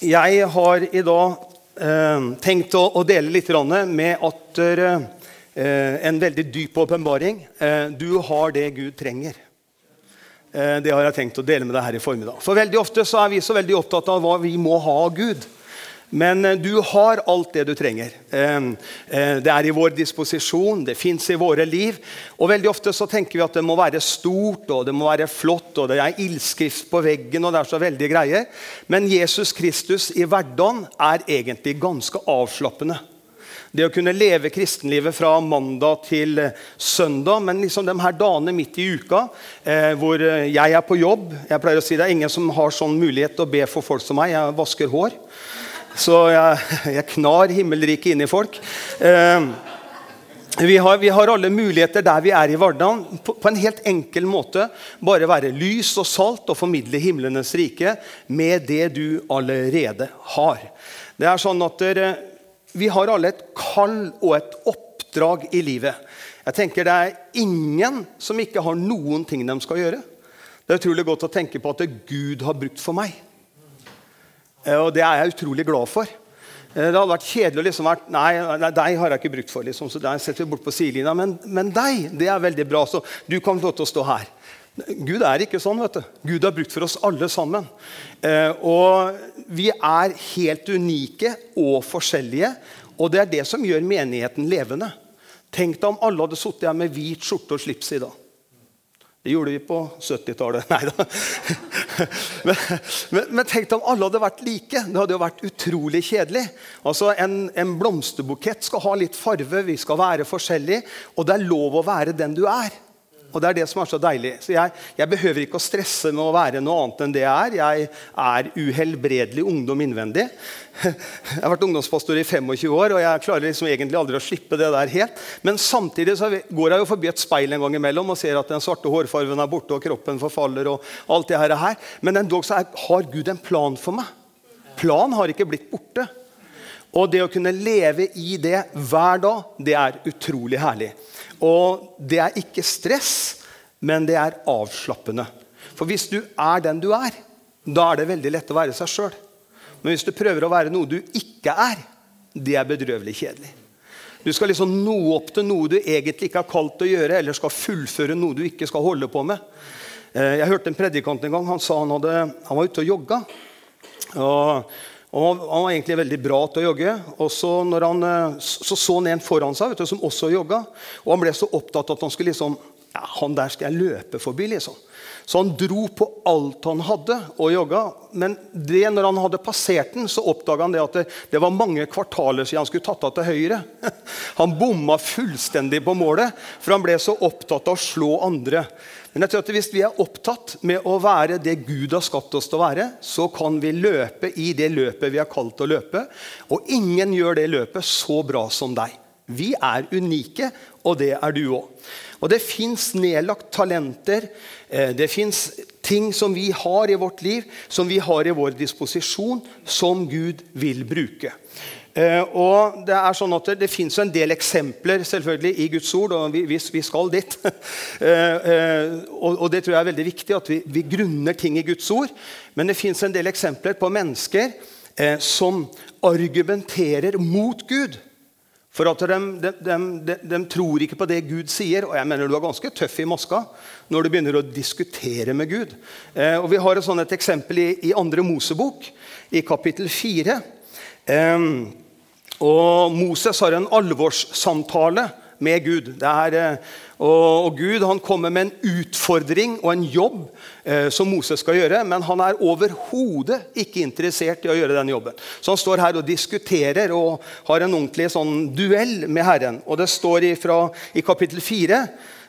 Jeg har i dag eh, tenkt å, å, dele litt med at eh, en veldig dyp åpenbaring. Eh, du har det Gud trenger. Eh, det har jeg tenkt å dele med deg her i formiddag. For veldig ofte så er vi så veldig opptatt av hva vi må ha av Gud. Men eh, du har alt det du trenger. Eh, eh, det er i vår disposisjon, det fins i våre liv. Og veldig ofte så tenker vi at det må være stort og det må være flott, og det er ildskrift på veggen, og det er så veldig greier. Men Jesus Kristus i hverdagen er egentlig ganske avslappende. Det å kunne leve kristenlivet fra mandag til søndag, men liksom de her dagene midt i uka eh, hvor jeg er på jobb Jeg pleier å si Det er ingen som har sånn mulighet til å be for folk som meg. Jeg vasker hår. Så jeg, jeg knar himmelriket inn i folk. Eh, vi har, vi har, alle muligheter der vi er i hverdagen. På, på, en helt enkel måte. Bare være lys og salt og formidle himlenes rike med det du allerede har. Det er sånn at dere, Vi har alle et kall og et oppdrag i livet. Jeg tenker Det er ingen som ikke har noen ting de skal gjøre. Det er utrolig godt å tenke på at det Gud har brukt for meg. Eh, og det er jeg utrolig glad for. Eh, det hadde vært kjedelig å liksom vært Nei, nei deg har jeg ikke brukt for. Liksom, så der setter vi bort på sidelinja. Men, men, deg, det er veldig bra. Så du kan få lov til å stå her. Gud er ikke sånn. vet du. Gud har brukt for oss alle sammen. Eh, og vi er helt unike og forskjellige. Og det er det som gjør menigheten levende. Tenk deg om alle hadde sittet her med hvit skjorte og slips i dag. Det gjorde vi på 70-tallet. Nei da. Men, men, men, tenk om alle hadde vært like. Det hadde jo vært utrolig kjedelig. Altså, en, en blomsterbukett skal ha litt farve, vi skal være forskjellige. Og det er lov å være den du er. Og det er det som er så deilig. Så jeg, jeg, behøver ikke å stresse med å være noe annet enn det jeg er. Jeg er uhelbredelig ungdom innvendig. Jeg har vært ungdomspastor i 25 år, og jeg klarer liksom egentlig aldri å slippe det der helt. Men samtidig så går jeg jo forbi et speil en gang imellom og ser at den svarte hårfarven er borte, og kroppen forfaller. og alt det her. Men endog så er, har Gud en plan for meg. Plan har ikke blitt borte. Og det å kunne leve i det hver dag, det er utrolig herlig. Og det er ikke stress, men det er avslappende. For hvis du er den du er, da er det veldig lett å være seg sjøl. Men hvis du prøver å være noe du ikke er, det er bedrøvelig kjedelig. Du skal liksom nå opp til noe du egentlig ikke har kalt å gjøre, eller skal fullføre noe du ikke skal holde på med. Eh, jeg hørte en predikant en gang. Han sa han, hadde, han var ute og jogga. Og og han var egentlig veldig bra til å jogge. og Så han, eh, så, så han en foran seg du, som også jogga. Og han ble så opptatt at han skulle liksom ja, han der skal jeg løpe forbi. liksom. Så han dro på alt han hadde, og jogga. Men det, når han hadde passert den, så oppdaga han det at det, det, var mange kvartaler siden han skulle tatt av til høyre. Han bomma fullstendig på målet, for han ble så opptatt av å slå andre. Men jeg tror at hvis vi er opptatt med å være det Gud har skapt oss til å være, så kan vi løpe i det løpet vi har kalt å løpe. Og ingen gjør det løpet så bra som deg. Vi er unike, og det er du òg. Og det fins nedlagt talenter, eh, det fins ting som vi har i vårt liv, som vi har i vår disposisjon, som Gud vil bruke. Eh, og Det er sånn at det, det fins en del eksempler selvfølgelig i Guds ord, og vi, vi skal dit. Eh, eh, og, det tror jeg er veldig viktig, at vi, vi grunner ting i Guds ord. Men det fins en del eksempler på mennesker som argumenterer mot Gud. For at de, de, de, de, tror ikke på det Gud sier. Og jeg mener du er ganske tøff i maska når du begynner å diskutere med Gud. Eh, og Vi har et, sånt et eksempel i, i andre Mosebok, i kapittel 4. Og Moses har en alvorssamtale med Gud. Er, eh, og, Gud han kommer med en utfordring og en jobb eh, som Moses skal gjøre, men han er overhodet ikke interessert i å gjøre den jobben. Så han står her og diskuterer og har en ordentlig sånn duell med Herren. Og det står ifra, I kapittel 4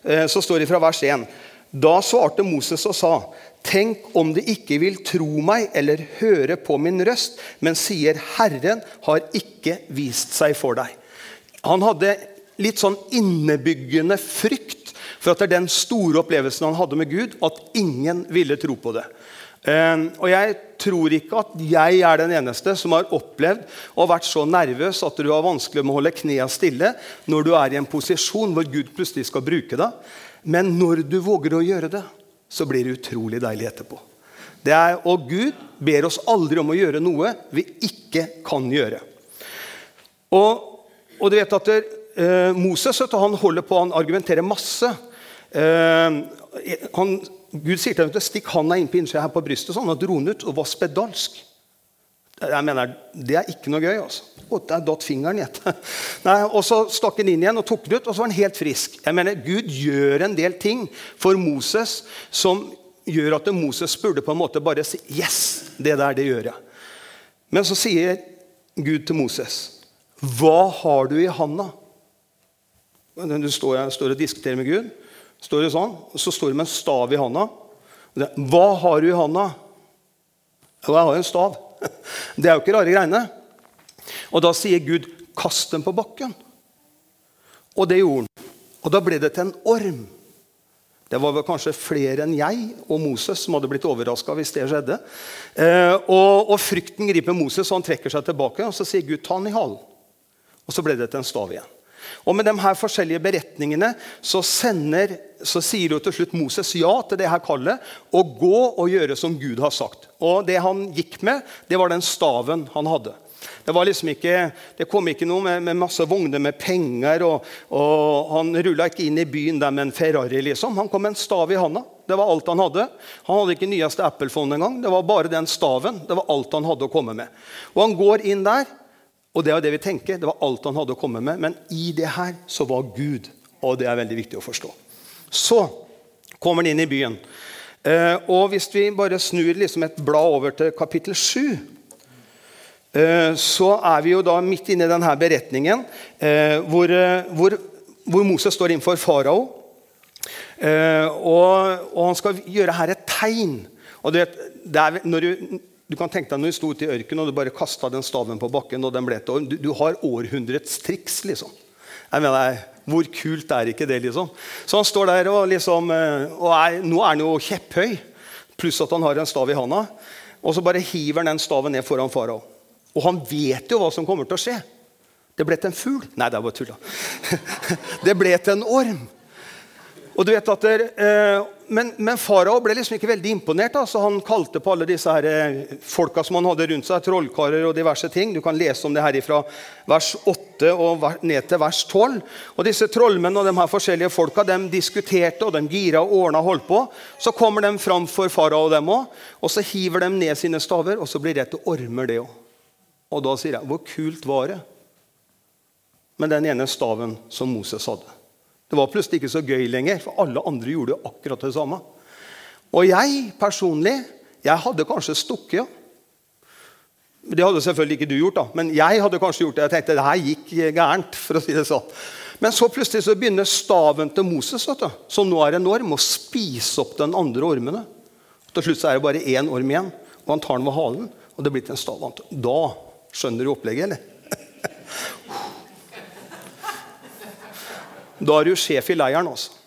eh, så står det fra vers 1. Da svarte Moses og sa Tenk om de ikke vil tro meg eller høre på min røst, men sier, 'Herren har ikke vist seg for deg'. Han hadde litt sånn innebyggende frykt for at det er den store opplevelsen han hadde med Gud, at ingen ville tro på det. Ehm, og jeg tror ikke at jeg er den eneste som har opplevd og vært så nervøs at du har vanskelig med å holde knærne stille når du er i en posisjon hvor Gud plutselig skal bruke deg. Men når du våger å gjøre det, så blir det utrolig deilig etterpå. Det er, og Gud ber oss aldri om å gjøre noe vi ikke kan gjøre. Og, og du vet at der, eh, Moses han holder på, han argumenterer masse. Eh, han, Gud sier til ham at stikk handa inn på innsida her på brystet. sånn, Han dro den ut og var spedalsk. Jeg mener, Det er ikke noe gøy. altså. Å, der datt fingeren i Nei, og Så stakk han inn igjen og tok den ut, og så var han helt frisk. Jeg mener, Gud gjør en del ting for Moses som gjør at Moses burde på en måte bare si Yes, det der, det gjør jeg. Men så sier Gud til Moses, Hva har du i handa? Du står, jeg står og diskuterer med Gud. står det sånn, og Så står det med en stav i handa. Hva har du i handa? Jo, jeg har en stav. Det er jo ikke rare greiene. Og da sier Gud, 'Kast den på bakken'. Og det gjorde han. Og da ble det til en orm. Det var vel kanskje flere enn jeg og Moses som hadde blitt overraska hvis det skjedde. Eh, og, og, frykten griper Moses, og han trekker seg tilbake. Og så sier Gud, ta han i halen. Og så ble det til en stav igjen. Og Med de her forskjellige beretningene så, sender, så sier jo til slutt Moses ja til det her kallet. Og gå og gjøre som Gud har sagt. Og Det han gikk med, det var den staven han hadde. Det, var liksom ikke, det kom ikke noe med, med masse vogner med penger. og, og Han rulla ikke inn i byen der med en Ferrari. liksom. Han kom med en stav i handa. Det var alt han hadde. Han hadde ikke nyeste Apple-fond engang. Det var bare den staven. Det var alt han hadde å komme med. Og Han går inn der, og det er det vi tenker. Det var alt han hadde å komme med. Men i det her så var Gud. Og det er veldig viktig å forstå. Så kommer han inn i byen. Eh, og Hvis vi bare snur liksom et blad over til kapittel 7 Eh, så er vi jo da midt inne i denne beretningen eh, hvor, hvor, hvor Moses står innenfor farao. Og, og, han skal gjøre her et tegn. Og det, det er, når du, du kan tenke deg når du sto ute i ørkenen og du bare kasta den staven på bakken. og den ble til du, du har århundrets triks, liksom. Jeg mener, Hvor kult er ikke det? liksom? Så han står der og liksom og er, Nå er han jo kjepphøy, pluss at han har en stav i handa. Og så bare hiver han den staven ned foran farao. Og han vet jo hva som kommer til å skje. Det ble til en fugl. Nei, det er bare tulla. det ble til en orm. Og du vet at der, eh, Men, men farao ble liksom ikke veldig imponert. Da, så Han kalte på alle disse her, eh, folka som han hadde rundt seg, trollkarer og diverse ting. Du kan lese om det her fra vers 8 og ned til vers 12. Og disse trollmenn og de her forskjellige folka de diskuterte og de gira og ordna og holdt på. Så kommer de fram for farao, dem òg, og så hiver de ned sine staver, og så blir det til ormer, det òg. Og da sier jeg, hvor kult var det med den ene staven som Moses hadde? Det var plutselig ikke så gøy lenger, for alle andre gjorde jo akkurat det samme. Og jeg personlig jeg hadde kanskje stukket. ja. Det hadde selvfølgelig ikke du gjort, da, men jeg hadde kanskje gjort det. Jeg tenkte det her gikk gærent. for å si det sånn. Men så plutselig så begynner staven til Moses, vet du, som nå er enorm, å spise opp den andre ormene. Til slutt så er det bare én orm igjen, og han tar den ved halen. Og det blir til en stav. Da Skjønner du opplegget, eller? Da er du sjef i leiren, altså.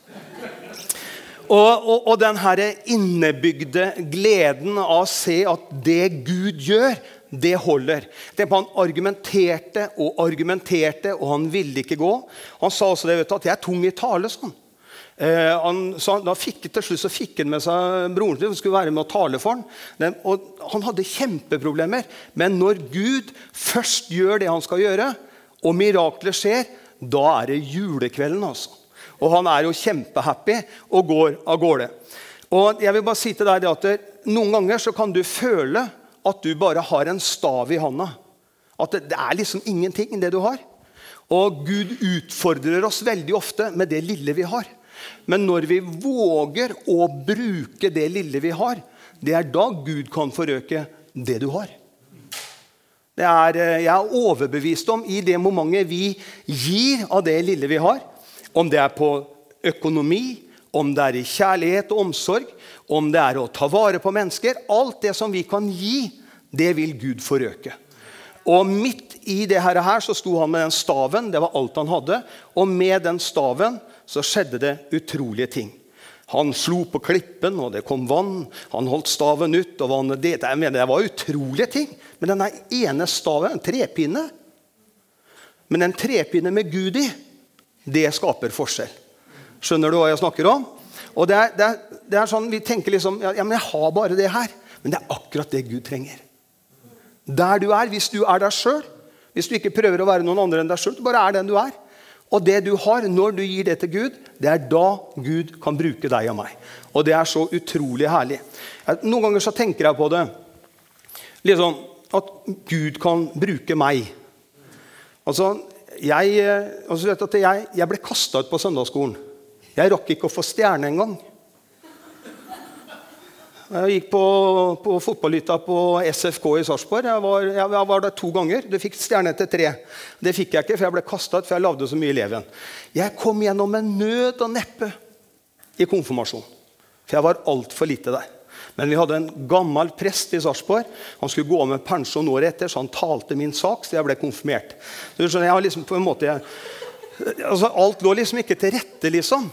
Og, og, og den her innebygde gleden av å se at det Gud gjør, det holder. Det Han argumenterte og argumenterte, og han ville ikke gå. Han sa også det, vet du, at jeg er tung i tale. sånn. Eh, han, så da fikk, til slutt så fikk han med seg broren sin, som skulle være med og tale for ham. Han hadde kjempeproblemer. Men når Gud først gjør det han skal gjøre, og mirakler skjer, da er det julekvelden. altså. Og han er jo kjempehappy og går av gårde. Og jeg vil bare si til deg at Noen ganger så kan du føle at du bare har en stav i hånda. At det, det er liksom ingenting, det du har. Og Gud utfordrer oss veldig ofte med det lille vi har. Men når vi våger å bruke det lille vi har, det er da Gud kan forøke det du har. Er, eh, jeg er overbevist om i det momentet vi gir av det lille vi har, om det er på økonomi, om det er i kjærlighet og omsorg, om det er å ta vare på mennesker Alt det som vi kan gi, det vil Gud forøke. Og midt i det her så sto han med den staven. Det var alt han hadde. Og med den staven så skjedde det utrolige ting. Han slo på klippen, og det kom vann. Han holdt staven ut. og vannet det. Jeg mener, det var utrolige ting. Men denne ene staven, en trepinne Men en trepinne med Gud i, det skaper forskjell. Skjønner du hva jeg snakker om? Og det er, det er, det er sånn, Vi tenker liksom ja, men jeg har bare det her. Men det er akkurat det Gud trenger. Der du er, hvis du er deg sjøl, hvis du ikke prøver å være noen andre enn deg sjøl, bare er den du er. Og det du har, når du gir det til Gud, det er da Gud kan bruke deg og meg. Og det er så utrolig herlig. Noen ganger så tenker jeg på det liksom, at Gud kan bruke meg. Altså, jeg, altså vet at jeg, jeg ble kasta ut på søndagsskolen. Jeg rakk ikke å få stjerne engang. Jeg gikk på, på fotballhytta på SFK i Sarpsborg. Jeg, jeg, jeg var der to ganger. Du fikk stjerne etter tre. Det fikk jeg ikke, for jeg ble kasta ut, for jeg lagde så mye i leven. Jeg kom gjennom med nød og neppe i konfirmasjon. For jeg var altfor lite der. Men vi hadde en gammel prest i Sarpsborg. Han skulle gå av med pensjon året etter, så han talte min sak, så jeg ble konfirmert. Så jeg har liksom på en måte, jeg, altså Alt lå liksom ikke til rette, liksom.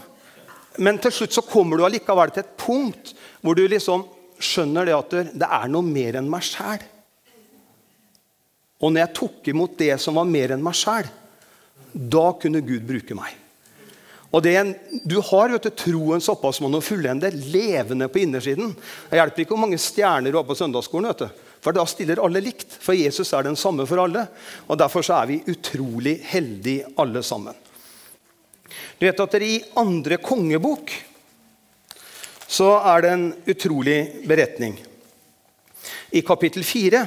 Men til slutt så kommer du allikevel til et punkt hvor du liksom skjønner det at det er noe mer enn meg sjæl. Og når jeg tok imot det som var mer enn meg sjæl, da kunne Gud bruke meg. Og det en, Du har vet du, troens opphavsmann og fullende levende på innersiden. Det hjelper ikke hvor mange stjerner du har på søndagsskolen. vet du. For da stiller alle likt. For Jesus er den samme for alle. Og Derfor så er vi utrolig heldige alle sammen. Du vet at I andre kongebok så er det en utrolig beretning. I kapittel 4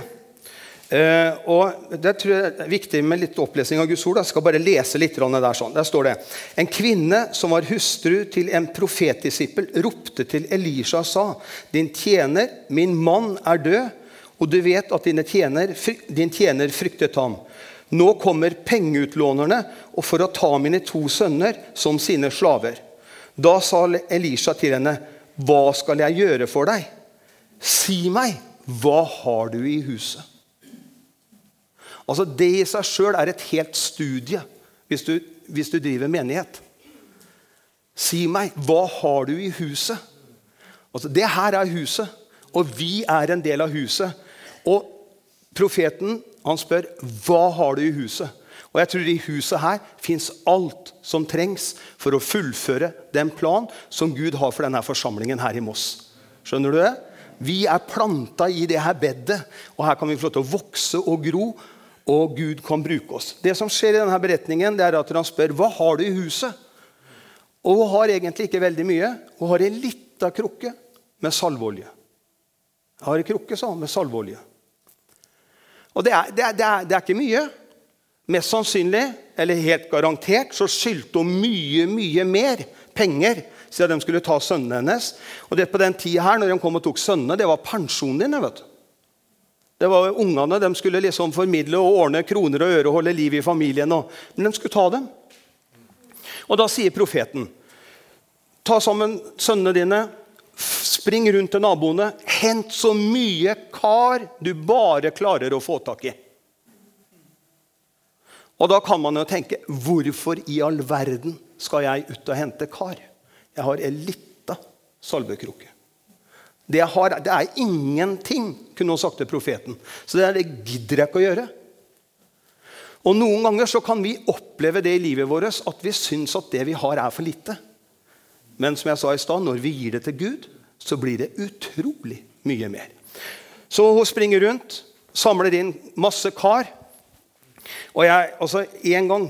eh, og Det tror jeg er viktig med litt opplesning av Guds ord. Jeg skal bare lese litt der. sånn. Der står det En kvinne som var hustru til en profetdisippel, ropte til Elisha og sa:" Din tjener, min mann, er død, og du vet at tjener, din tjener fryktet ham. Nå kommer pengeutlånerne for å ta mine to sønner som sine slaver. Da sa Elisha til henne, 'Hva skal jeg gjøre for deg?' 'Si meg, hva har du i huset?' Altså Det i seg sjøl er et helt studie hvis du, hvis du driver menighet. Si meg, hva har du i huset? Altså Det her er huset, og vi er en del av huset. Og profeten han spør hva har du i huset. Og jeg tror I huset her fins alt som trengs for å fullføre den plan som Gud har for denne forsamlingen her i Moss. Skjønner du det? Vi er planta i det her bedet, og her kan vi få lov til å vokse og gro. Og Gud kan bruke oss. Det som skjer i denne beretningen, det er at han spør hva har du i huset. Og hun har egentlig ikke veldig mye. Hun har ei lita krukke med salveolje. Jeg har ei krukke sånn med salveolje. Og det er, det, er, det, er, det er, ikke mye. Mest sannsynlig, eller helt garantert, så skyldte hun mye, mye mer penger siden de skulle ta sønnene hennes. Og det på den tida her, når de kom og tok sønnene, det var pensjonen din. vet du. Det var Ungene de skulle liksom formidle og ordne kroner og øre og holde liv i familien. Og, men de skulle ta dem. Og da sier profeten Ta sammen sønnene dine, Spring rundt til naboene. Hent så mye kar du bare klarer å få tak i. Og Da kan man jo tenke hvorfor i all verden skal jeg ut og hente kar? Jeg har ei lita salvekrukke. Det, har, det er ingenting, kunne hun sagt til profeten. Så det, det gidder jeg ikke å gjøre. Og Noen ganger så kan vi oppleve det i livet vårt at vi syns at det vi har, er for lite. Men som jeg sa i stad, når vi gir det til Gud, så blir det utrolig mye mer. Så hun springer rundt, samler inn masse kar. Og jeg, altså En gang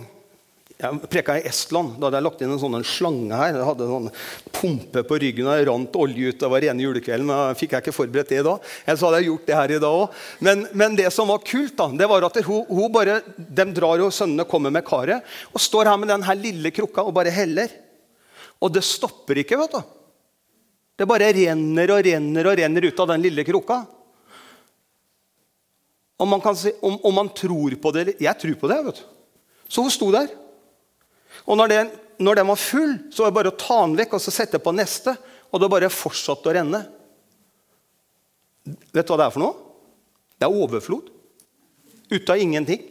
jeg preka i Estland. Da hadde jeg lagt inn en sånn slange her. Jeg hadde en sånn pumpe på ryggen og jeg rant olje ut. Det var rene julekvelden. men fikk jeg ikke forberedt det da. Ellers hadde jeg gjort det her i dag òg. Men, men, det som var kult, da, det var at hun, hun bare, de drar og sønnene kommer med karet og står her med den her lille krukka og bare heller. Og det stopper ikke. vet du. Det bare renner og renner og renner ut av den lille krukka. Om man, si, om, om man tror på det eller Jeg tror på det. vet du. Så hun sto der. Og når, den, når den var full, så var det bare å ta den vekk og så sette på neste. Og det bare fortsatte å renne. Vet du hva det er for noe? Det er overflod. Ut av ingenting.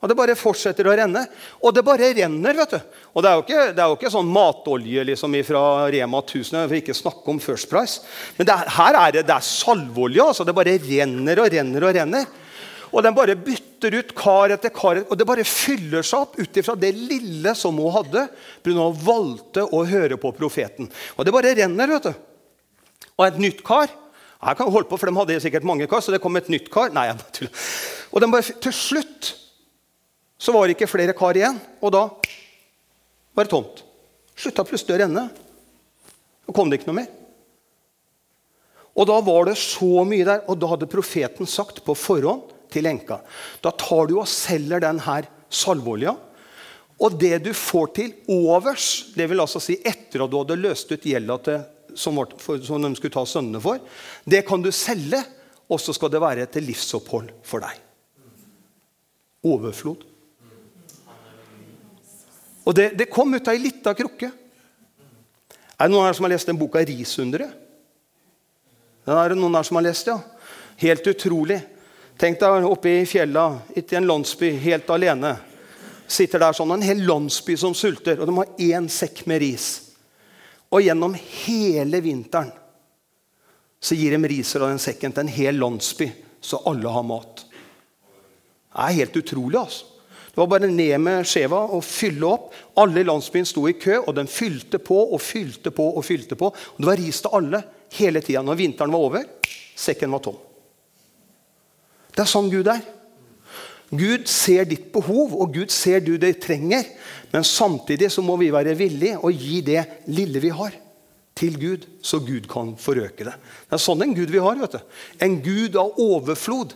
Og det bare fortsetter å renne. Og det bare renner. vet du. Og Det er jo ikke, er jo ikke sånn matolje liksom fra Rema 1000, for ikke snakke om First Price. Men det, her er det, det er salveolje. Altså. Det bare renner og renner og renner. Og den bare bytter ut kar etter kar, og det bare fyller seg opp ut ifra det lille som hun hadde. Hun valgte å høre på profeten. Og det bare renner. vet du. Og et nytt kar Jeg kan holde på, for De hadde sikkert mange kar, så det kom et nytt kar. Nei, jeg bare tuller. Og bare, til slutt så var det ikke flere kar igjen, og da var det tomt. Slutta plutselig å renne. Så kom det ikke noe mer. Og da var det så mye der, og da hadde profeten sagt på forhånd til enka Da tar du og selger den her salveolja. Og det du får til overs, det vil altså si etter at du hadde løst ut gjelda som, som de skulle ta sønnene for, det kan du selge, og så skal det være til livsopphold for deg. Overflod. Og det, det kom ut av ei lita krukke. Er det noen her som har lest den boka 'Risunderet'? Den er det noen her som har lest, ja. Helt utrolig. Tenk deg oppe i fjella, i en landsby, helt alene. Sitter der sånn, En hel landsby som sulter, og de har én sekk med ris. Og gjennom hele vinteren så gir de riser av den sekken til en hel landsby, så alle har mat. Det er helt utrolig. altså. Det var bare ned med skjeva og fylle opp. Alle i landsbyen sto i kø, og den fylte på og fylte på. og fylte på. Og Det var ris til alle hele tida. Når vinteren var over, sekken var tom. Det er sånn Gud er. Gud ser ditt behov, og Gud ser du det trenger. Men samtidig så må vi være villige å gi det lille vi har, til Gud, så Gud kan forøke det. Det er sånn en Gud vi har. vet du. En Gud av overflod.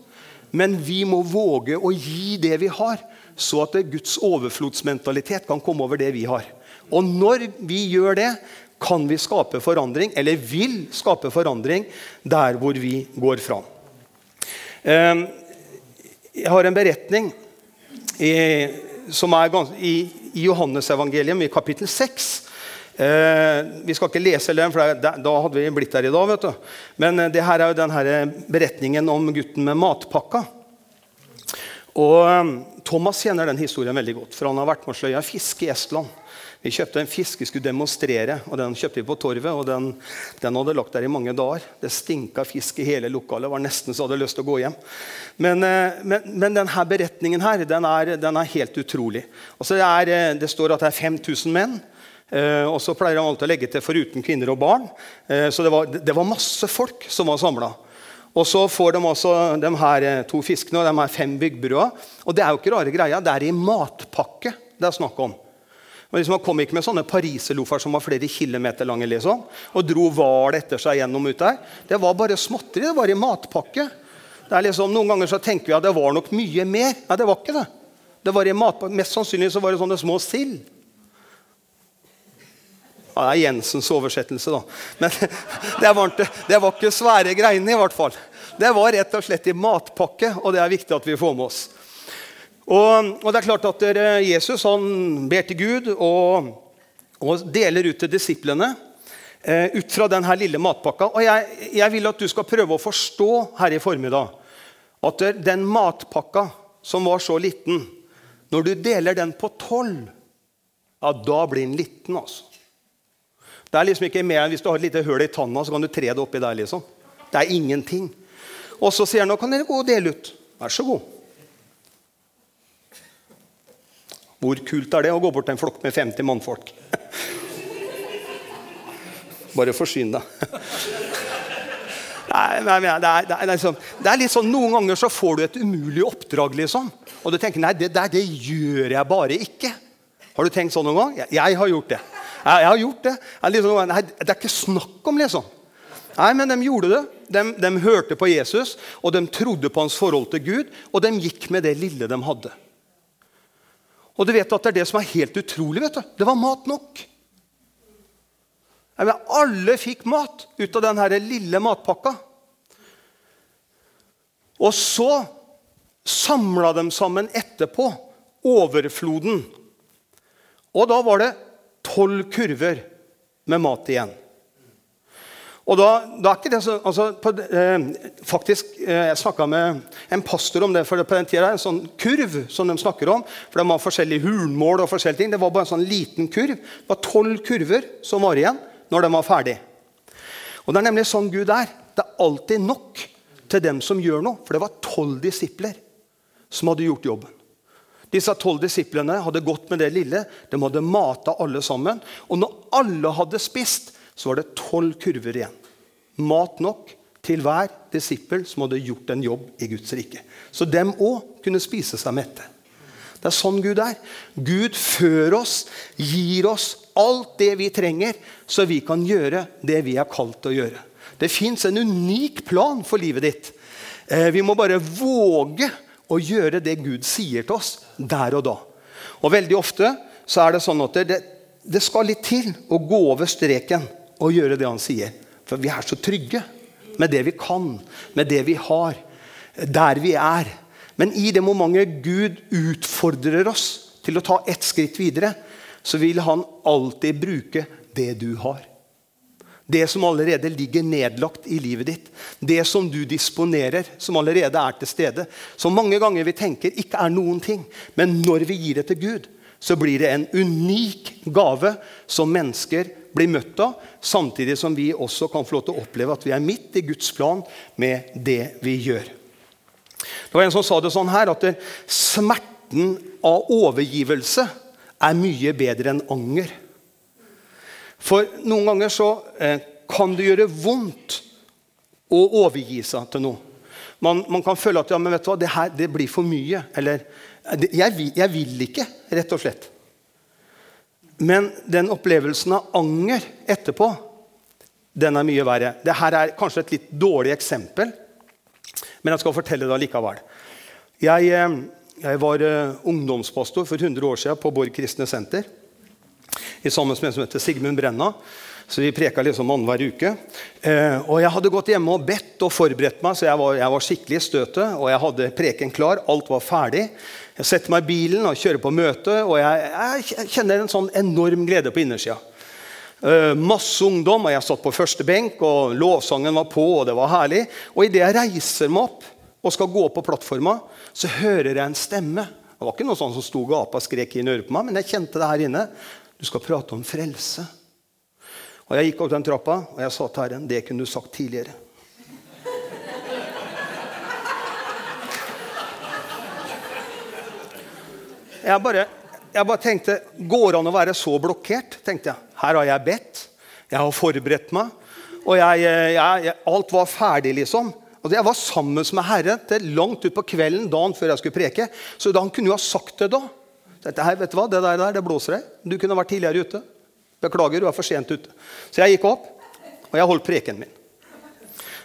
Men vi må våge å gi det vi har, så at Guds overflodsmentalitet kan komme over det vi har. Og når vi gjør det, kan vi skape forandring, eller vil skape forandring, der hvor vi går fram. Ehm, jeg har en beretning som er i, Johannesevangeliet, i kapittel 6. Eh, vi skal ikke lese den, for da hadde vi blitt der i dag. vet du. Men eh, det her er jo den beretningen om gutten med matpakka. Og ehm, Thomas kjenner den historien veldig godt, for han har vært med å sløye fiske i Estland. Vi kjøpte en fisk vi skulle demonstrere, og den kjøpte vi på torvet. og Den, den hadde lagt der i mange dager. Det stinka fisk i hele lokalet. var nesten så hadde lyst til å gå hjem. Men, eh, men, men denne beretningen her, den er, den er helt utrolig. Altså det, er, eh, det, står at det er 5000 menn. Eh, og så pleier han alltid å legge til foruten kvinner og barn. så det var, det var masse folk som var samla. Og så får de også de her to fiskene og de her fem byggbrua. Og det er jo ikke rare greia. Det er i matpakke det er snakk om. Og liksom, Han kom ikke med sånne pariserloffer som var flere kilometer lange liksom, og dro hval etter seg gjennom ut der. Det var bare småtteri. Det var i matpakke. Det er liksom, noen ganger så tenker vi at det var nok mye mer. Nei, det var ikke det. Det var i matpakke. Mest sannsynlig så var det sånne små sild. Ja, det er Jensens oversettelse, da. Men det var, det var ikke svære greiene, i hvert fall. Det var rett og slett i matpakke, og det er viktig at vi får med oss. Og, og, det er klart at Jesus han ber til Gud og, og deler ut til disiplene eh, ut fra denne lille matpakka. Og jeg, jeg, vil at du skal prøve å forstå her i formiddag at den matpakka som var så liten Når du deler den på tolv, ja, da blir den liten. altså. Det er liksom ikke mer enn Hvis du har et lite hull i tanna, så kan du tre det oppi der. liksom. Det er ingenting. Og så sier han nå kan dere gå og dele ut. Vær så god. Hvor kult er det å gå bort til en flokk med 50 mannfolk? Bare forsyn deg. Nei, nei, det, er, det, er liksom, det, er, litt sånn, Noen ganger så får du et umulig oppdrag, liksom. Og du tenker nei, det der det gjør jeg bare ikke. Har du tenkt sånn noen gang? Jeg, jeg har gjort det. Jeg, jeg har gjort Det liksom, nei, det er ikke snakk om, liksom. Nei, men de gjorde det. De, de hørte på Jesus, og de trodde på hans forhold til Gud, og de gikk med det lille de hadde. Og du vet at det er det som er helt utrolig. vet du. Det var mat nok. Nei, men alle fikk mat ut av den lille matpakka. Og så samla de sammen etterpå overfloden. Og da var det tolv kurver med mat igjen. Og da, da er ikke det så, altså, på, eh, faktisk, eh, Jeg snakka med en pastor om det. for På den tiden, en sånn kurv som de snakker om. for De har forskjellige hulmål og forskjellige ting. Det var bare en sånn liten kurv. Det var tolv kurver som var igjen når de var ferdig. Og Det er nemlig sånn Gud er. Det er alltid nok til dem som gjør noe. For det var tolv disipler som hadde gjort jobben. Disse tolv disiplene hadde gått med det lille. De hadde mata alle sammen. Og når alle hadde spist, så var det tolv kurver igjen. Mat nok til hver disippel som hadde gjort en jobb i Guds rike. Så dem òg kunne spise seg mette. Det er sånn Gud er. Gud fører oss, gir oss alt det vi trenger, så vi kan gjøre det vi er kalt til å gjøre. Det fins en unik plan for livet ditt. Eh, vi må bare våge å gjøre det Gud sier til oss der og da. Og Veldig ofte så er det sånn at det, det skal litt til å gå over streken og gjøre det han sier. For vi er så trygge med det vi kan, med det vi har, der vi er. Men i det momentet Gud utfordrer oss til å ta ett skritt videre, så vil han alltid bruke det du har. Det som allerede ligger nedlagt i livet ditt. Det som du disponerer, som allerede er til stede. Som mange ganger vi tenker ikke er noen ting. Men når vi gir det til Gud, så blir det en unik gave som mennesker blir møtt av, samtidig som vi også kan få lov til å oppleve at vi er midt i Guds plan med det vi gjør. Det var En som sa det sånn her, at smerten av overgivelse er mye bedre enn anger. For noen ganger så eh, kan det gjøre vondt å overgi seg til noe. Man, man kan føle at ja, men vet du hva, det her det blir for mye. Eller jeg, jeg vil ikke, rett og slett. Men den opplevelsen av anger etterpå, den er mye verre. Dette er kanskje et litt dårlig eksempel, men jeg skal fortelle det likevel. Jeg, eh, jeg var ungdomspastor for 100 år siden på Borg kristne senter. I sammen med en som heter Sigmund Brenna. Så vi preka liksom annenhver uke. Eh, og Jeg hadde gått hjemme og bedt og forberedt meg, så jeg var, jeg var skikkelig i støtet. Og jeg hadde preken klar. Alt var ferdig. Jeg setter meg i bilen og kjører på møte, og jeg, jeg kjenner en sånn enorm glede på innersida. Uh, masse ungdom, og jeg satt på første benk, og lovsangen var på, og det var herlig. Og idet jeg reiser meg opp og skal gå på plattforma, så hører jeg en stemme. Det var ikke noe sånn som sto og gapa og skrek inn i øret på meg, men jeg kjente det her inne. Du skal prate om frelse. Og Jeg gikk opp den trappa, og jeg sa til Herren det kunne du sagt tidligere. Jeg bare, jeg bare tenkte Går det an å være så blokkert? tenkte jeg. Her har jeg bedt, jeg har forberedt meg, og jeg, jeg, alt var ferdig, liksom. Og Jeg var sammen med Herren til langt utpå kvelden dagen før jeg skulle preke. Så han kunne jo ha sagt det da. Dette her, vet du hva, Det der, det blåser deg. Du kunne vært tidligere ute. Beklager, du er for sent ute. Så jeg gikk opp, og jeg holdt preken min.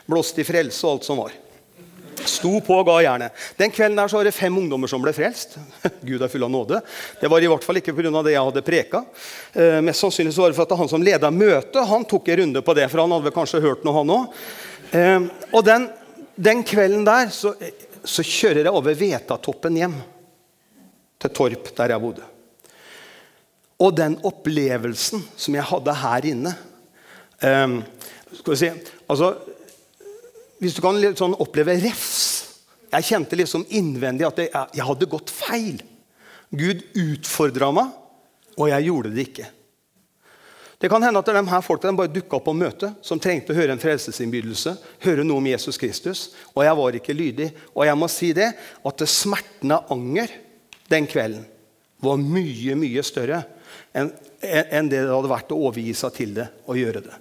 Blåste i frelse og alt som var. Sto på og ga jernet. Den kvelden der så var det fem ungdommer som ble frelst. Gud er full av nåde. Det var i hvert fall ikke pga. det jeg hadde preka. Eh, mest sannsynlig så var det for at han som leda møtet, han tok en runde på det. For han hadde vel kanskje hørt noe, han òg. Eh, og den, den, kvelden der så, så kjører jeg over Vetatoppen hjem. Til Torp, der jeg bodde. Og den opplevelsen som jeg hadde her inne um, Skal vi si altså, hvis du kan sånn oppleve refs Jeg kjente liksom innvendig at jeg, jeg hadde gått feil. Gud utfordra meg, og jeg gjorde det ikke. Det kan hende at de her folkene bare dukka opp på møte som trengte å høre en frelsesinnbydelse, høre noe om Jesus Kristus, og jeg var ikke lydig. Og jeg må si det, at smerten av anger den kvelden var mye, mye større enn en det det hadde vært å overgi seg til det og gjøre det.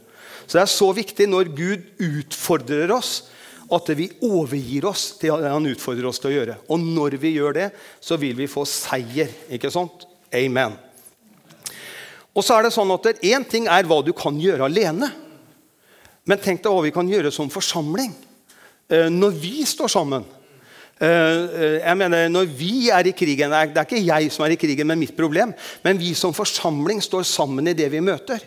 Så det er så viktig når Gud utfordrer oss, at vi overgir oss til det han utfordrer oss til å gjøre. Og når vi gjør det, så vil vi få seier. Ikke sant? Amen. Og så er det sånn at Én ting er hva du kan gjøre alene. Men tenk deg hva vi kan gjøre som forsamling. Eh, når vi står sammen. Eh, eh, jeg mener, Når vi er i krigen Det er ikke jeg som er i krigen med mitt problem, men vi som forsamling står sammen i det vi møter.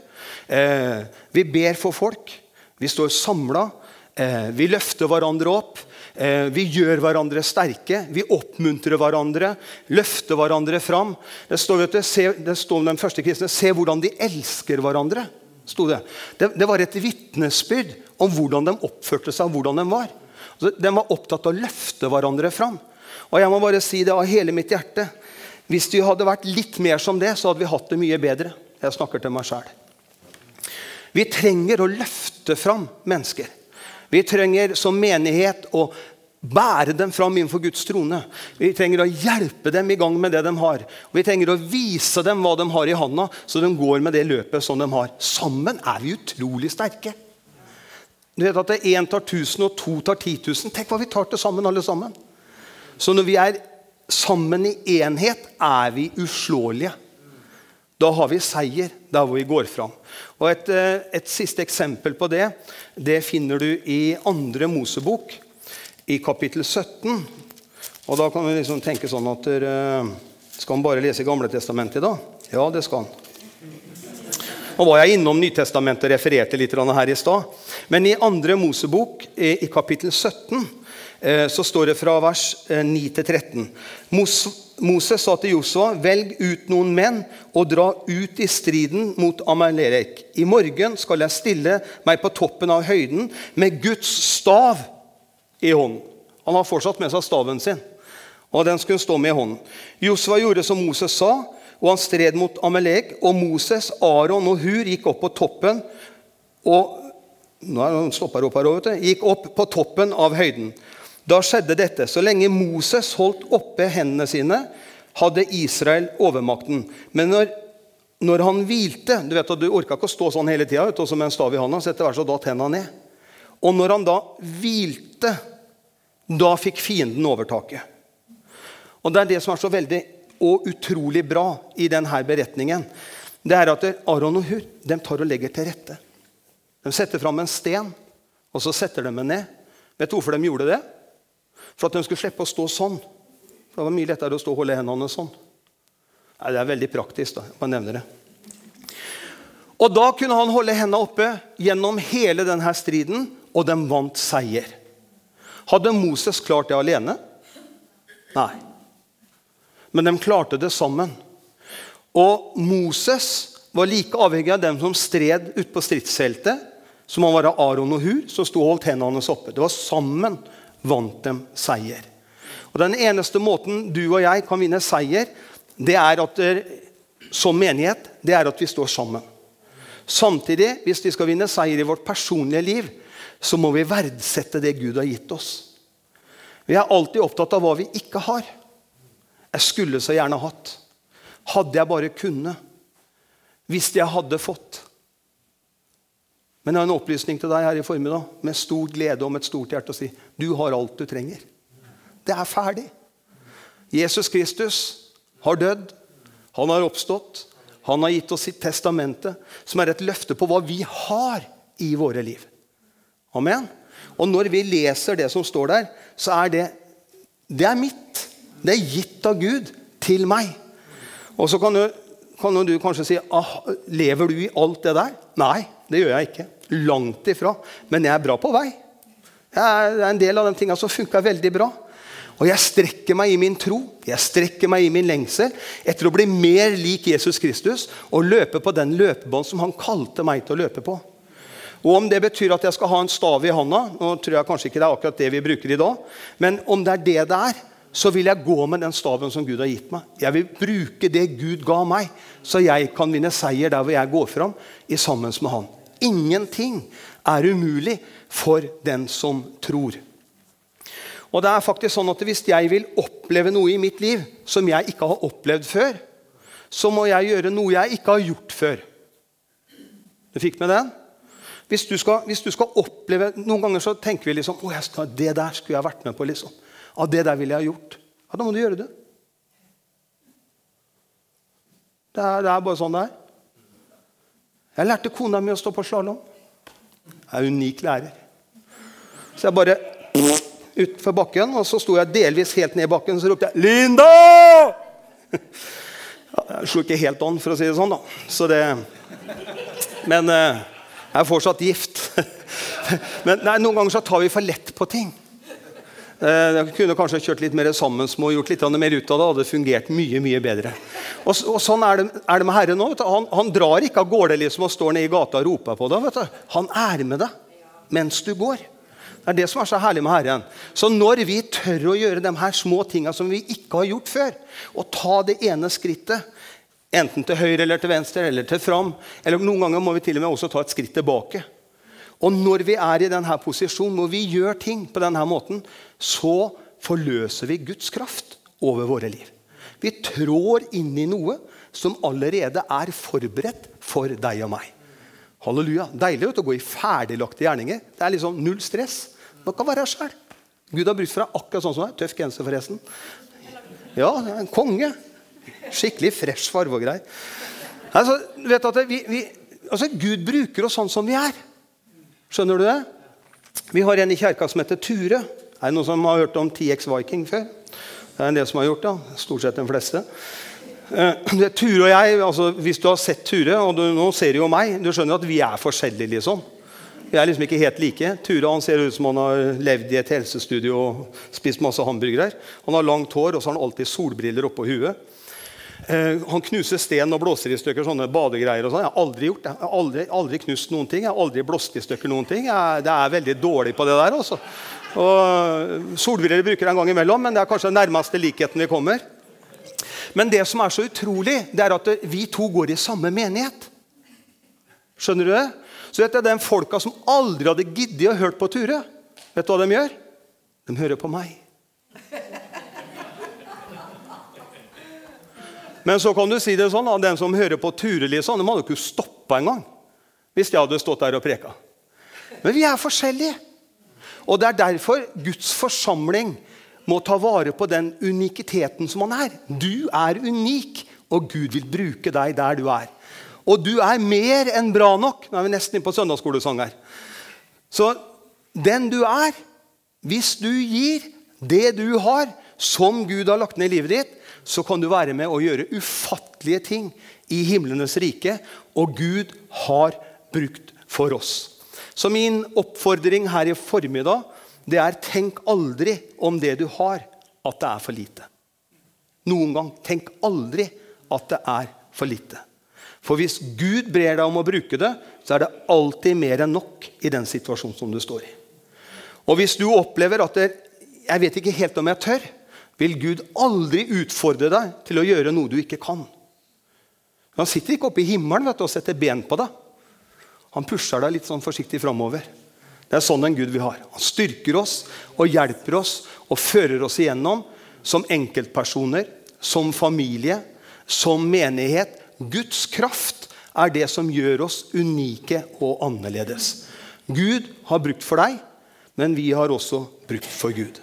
Eh, vi ber for folk. Vi står samla. Vi løfter hverandre opp. Vi gjør hverandre sterke. Vi oppmuntrer hverandre. Løfter hverandre fram. Det står, vet du, se, det står om den første kristne Se hvordan de elsker hverandre. Det. Det, det. var et vitnesbyrd om hvordan de oppførte seg, hvordan de var. De var opptatt av å løfte hverandre fram. Og jeg må bare si det av hele mitt hjerte. Hvis vi hadde vært litt mer som det, så hadde vi hatt det mye bedre. Jeg snakker til meg selv. Vi trenger å løfte fram mennesker. Vi trenger som menighet å bære dem fram innenfor Guds trone. Vi trenger å hjelpe dem i gang med det de har. Vi trenger å vise dem hva de har i handa, så de går med det løpet som de har. Sammen er vi utrolig sterke. Du vet at Én tar 1000, og to tar 10 000. Tenk hva vi tar til sammen, alle sammen. Så når vi er sammen i enhet, er vi uslåelige. Da har vi seier der hvor vi går fram. Og et, eh, et, siste eksempel på det det finner du i andre Mosebok, i kapittel 17. Og da kan vi liksom tenke sånn at uh, Skal han bare lese Gamle testamentet i dag? Ja, det skal han. Nå var jeg innom Nytestamentet og refererte litt her i stad. Men i andre Mosebok, i, kapittel 17, eh, så står det fra vers eh, 9 til 13. Moses sa til Josua, velg ut noen menn og dra ut i striden mot Amalek. I morgen skal jeg stille meg på toppen av høyden med Guds stav i hånden. Han har fortsatt med seg staven sin, og den skulle stå med i hånden. Josua gjorde som Moses sa, og han stred mot Amalek. Og Moses, Aron og Hur gikk opp på toppen og nå er han opp her også, gikk opp på toppen av høyden. Da skjedde dette. Så lenge Moses holdt oppe hendene sine, hadde Israel overmakten. Men når, når han hvilte Du vet at du orka ikke å stå sånn hele tida med en stav i hånda. så etter hvert så datt hendene ned. Og når han da hvilte, da fikk fienden overtaket. Og Det er det som er så veldig og utrolig bra i denne beretningen. Det er at Aron og Hur de tar og legger til rette. De setter fram en sten, og så setter de den ned. Vet du hvorfor de gjorde det? For at de skulle slippe å stå sånn. For det var mye lettere å stå og holde hendene sånn. Nei, det er veldig praktisk. da, jeg nevner det. Og Da kunne han holde hendene oppe gjennom hele denne striden, og de vant seier. Hadde Moses klart det alene? Nei. Men de klarte det sammen. Og Moses var like avhengig av dem som stred ute på stridsheltet, som han var av Aron og Hur, som sto og holdt hendene hans oppe. Det var sammen vant dem seier. Og Den eneste måten du og jeg kan vinne seier, det er at det, som menighet, det er at vi står sammen. Samtidig, hvis vi skal vinne seier i vårt personlige liv, så må vi verdsette det Gud har gitt oss. Vi er alltid opptatt av hva vi ikke har. Jeg skulle så gjerne hatt. Hadde jeg bare kunne. Hvis jeg hadde fått. Men jeg har en opplysning til deg her i formiddag med stor glede og med et stort hjerte å si du har alt du trenger. Det er ferdig. Jesus Kristus har dødd. Han har oppstått. Han har gitt oss sitt testamente, som er et løfte på hva vi har i våre liv. Amen. Og når vi leser det som står der, så er det det er mitt. Det er gitt av Gud til meg. Og så kan du, kan du kanskje si ah, lever du i alt det der? Nei, det gjør jeg ikke. Langt ifra. Men jeg er bra på vei. Jeg er en del av de tingene som funka veldig bra. Og jeg strekker meg i min tro, jeg strekker meg i min lengsel etter å bli mer lik Jesus Kristus og løpe på den løpebånd som han kalte meg til å løpe på. Og Om det betyr at jeg skal ha en stav i handa Nå tror jeg kanskje ikke det er akkurat det vi bruker i dag. Men om det er det det er, så vil jeg gå med den staven som Gud har gitt meg. Jeg vil bruke det Gud ga meg, så jeg kan vinne seier der hvor jeg går fram i sammen med Han. Ingenting er umulig for den som tror. Og det er faktisk sånn at Hvis jeg vil oppleve noe i mitt liv som jeg ikke har opplevd før, så må jeg gjøre noe jeg ikke har gjort før. Du fikk med den? Hvis du skal, hvis du skal oppleve, Noen ganger så tenker vi liksom, å, det der skulle jeg vært med på. liksom. Av det der ville jeg ha gjort. Ja, Da må du gjøre det. Det er, det er bare sånn det er. Jeg lærte kona mi å stå på slalåm. Jeg er unik lærer. Så jeg bare utfor bakken, og så sto jeg delvis helt ned i bakken, så ropte jeg 'Linda!' Jeg slo ikke helt an, for å si det sånn. da. Så det, men eh, jeg er fortsatt gift. Men nei, noen ganger så tar vi for lett på ting. Eh, jeg kunne kanskje kjørt litt mer sammen og gjort litt mer ut av det. hadde fungert mye mye bedre. Og, og Sånn er det, er det, med Herren nå. Han, han, drar ikke av gårde liksom og står nede i gata og roper på deg. Han er med deg mens du går. Det er det som er så herlig med Herren. Så når vi tør å gjøre de her små tinga som vi ikke har gjort før, og ta det ene skrittet, enten til høyre eller til venstre eller til fram, eller noen ganger må vi til og med også ta et skritt tilbake og når vi er i denne posisjonen, når vi gjør ting på denne måten, så forløser vi Guds kraft over våre liv. Vi trår inn i noe som allerede er forberedt for deg og meg. Halleluja. Deilig å gå i ferdiglagte gjerninger. Det er liksom null stress. Man kan være sjøl. Gud har brukt fra akkurat sånn som deg. Tøff genser, forresten. Ja, en konge. Skikkelig fresh farge og greier. Altså, vi, vi, altså, Gud bruker oss sånn som vi er. Skjønner du det? Vi har en i kjerka som heter Ture. Er det noen som har hørt om TX Viking før? Det er en del som har gjort det. Stort sett de fleste. Uh, Ture og jeg, altså, Hvis du har sett Ture, og du, nå ser du jo meg Du skjønner at vi er forskjellige. liksom. Vi er liksom ikke helt like. Ture han ser ut som han har levd i et helsestudio og spist masse hamburgere. Han har langt hår og så har han alltid solbriller oppå huet. Uh, han knuser sten og blåser i stykker sånne badegreier. og sånn. Jeg har aldri gjort det. Jeg har aldri, aldri, knust noen ting. Jeg har aldri blåst i stykker noen ting. Jeg, det er veldig dårlig på det der. også. Og Solbriller bruker jeg en gang imellom, men det er kanskje den nærmeste likheten vi kommer. Men det som er så utrolig, det er at vi to går i samme menighet. Skjønner du det? Så vet du, Den folka som aldri hadde giddet å hørt på Ture, vet du hva de gjør? De hører på meg. Men så kan du si det sånn, den som hører på turelige sånne, de hadde ikke stoppa engang. Hvis jeg hadde stått der og preka. Men vi er forskjellige. Og Det er derfor Guds forsamling må ta vare på den unikiteten som han er. Du er unik, og Gud vil bruke deg der du er. Og du er mer enn bra nok. Nå er vi nesten inne på søndagsskolesang her. Så den du er, hvis du gir det du har, som Gud har lagt ned i livet ditt, så kan du være med å gjøre ufattelige ting i himlenes rike. Og Gud har brukt for oss. Så min oppfordring her i formiddag det er tenk aldri om det du har, at det er for lite. Noen gang. Tenk aldri at det er for lite. For hvis Gud ber deg om å bruke det, så er det alltid mer enn nok i den situasjonen som du står i. Og hvis du opplever at det, jeg vet ikke helt om jeg tør, vil Gud aldri utfordre deg til å gjøre noe du ikke kan. Han sitter ikke oppe i himmelen du, og setter ben på deg. Han pusher deg litt sånn forsiktig framover. Det er sånn en Gud vi har. Han styrker oss og hjelper oss og fører oss igjennom som enkeltpersoner, som familie, som menighet. Guds kraft er det som gjør oss unike og annerledes. Gud har brukt for deg, men vi har også brukt for Gud.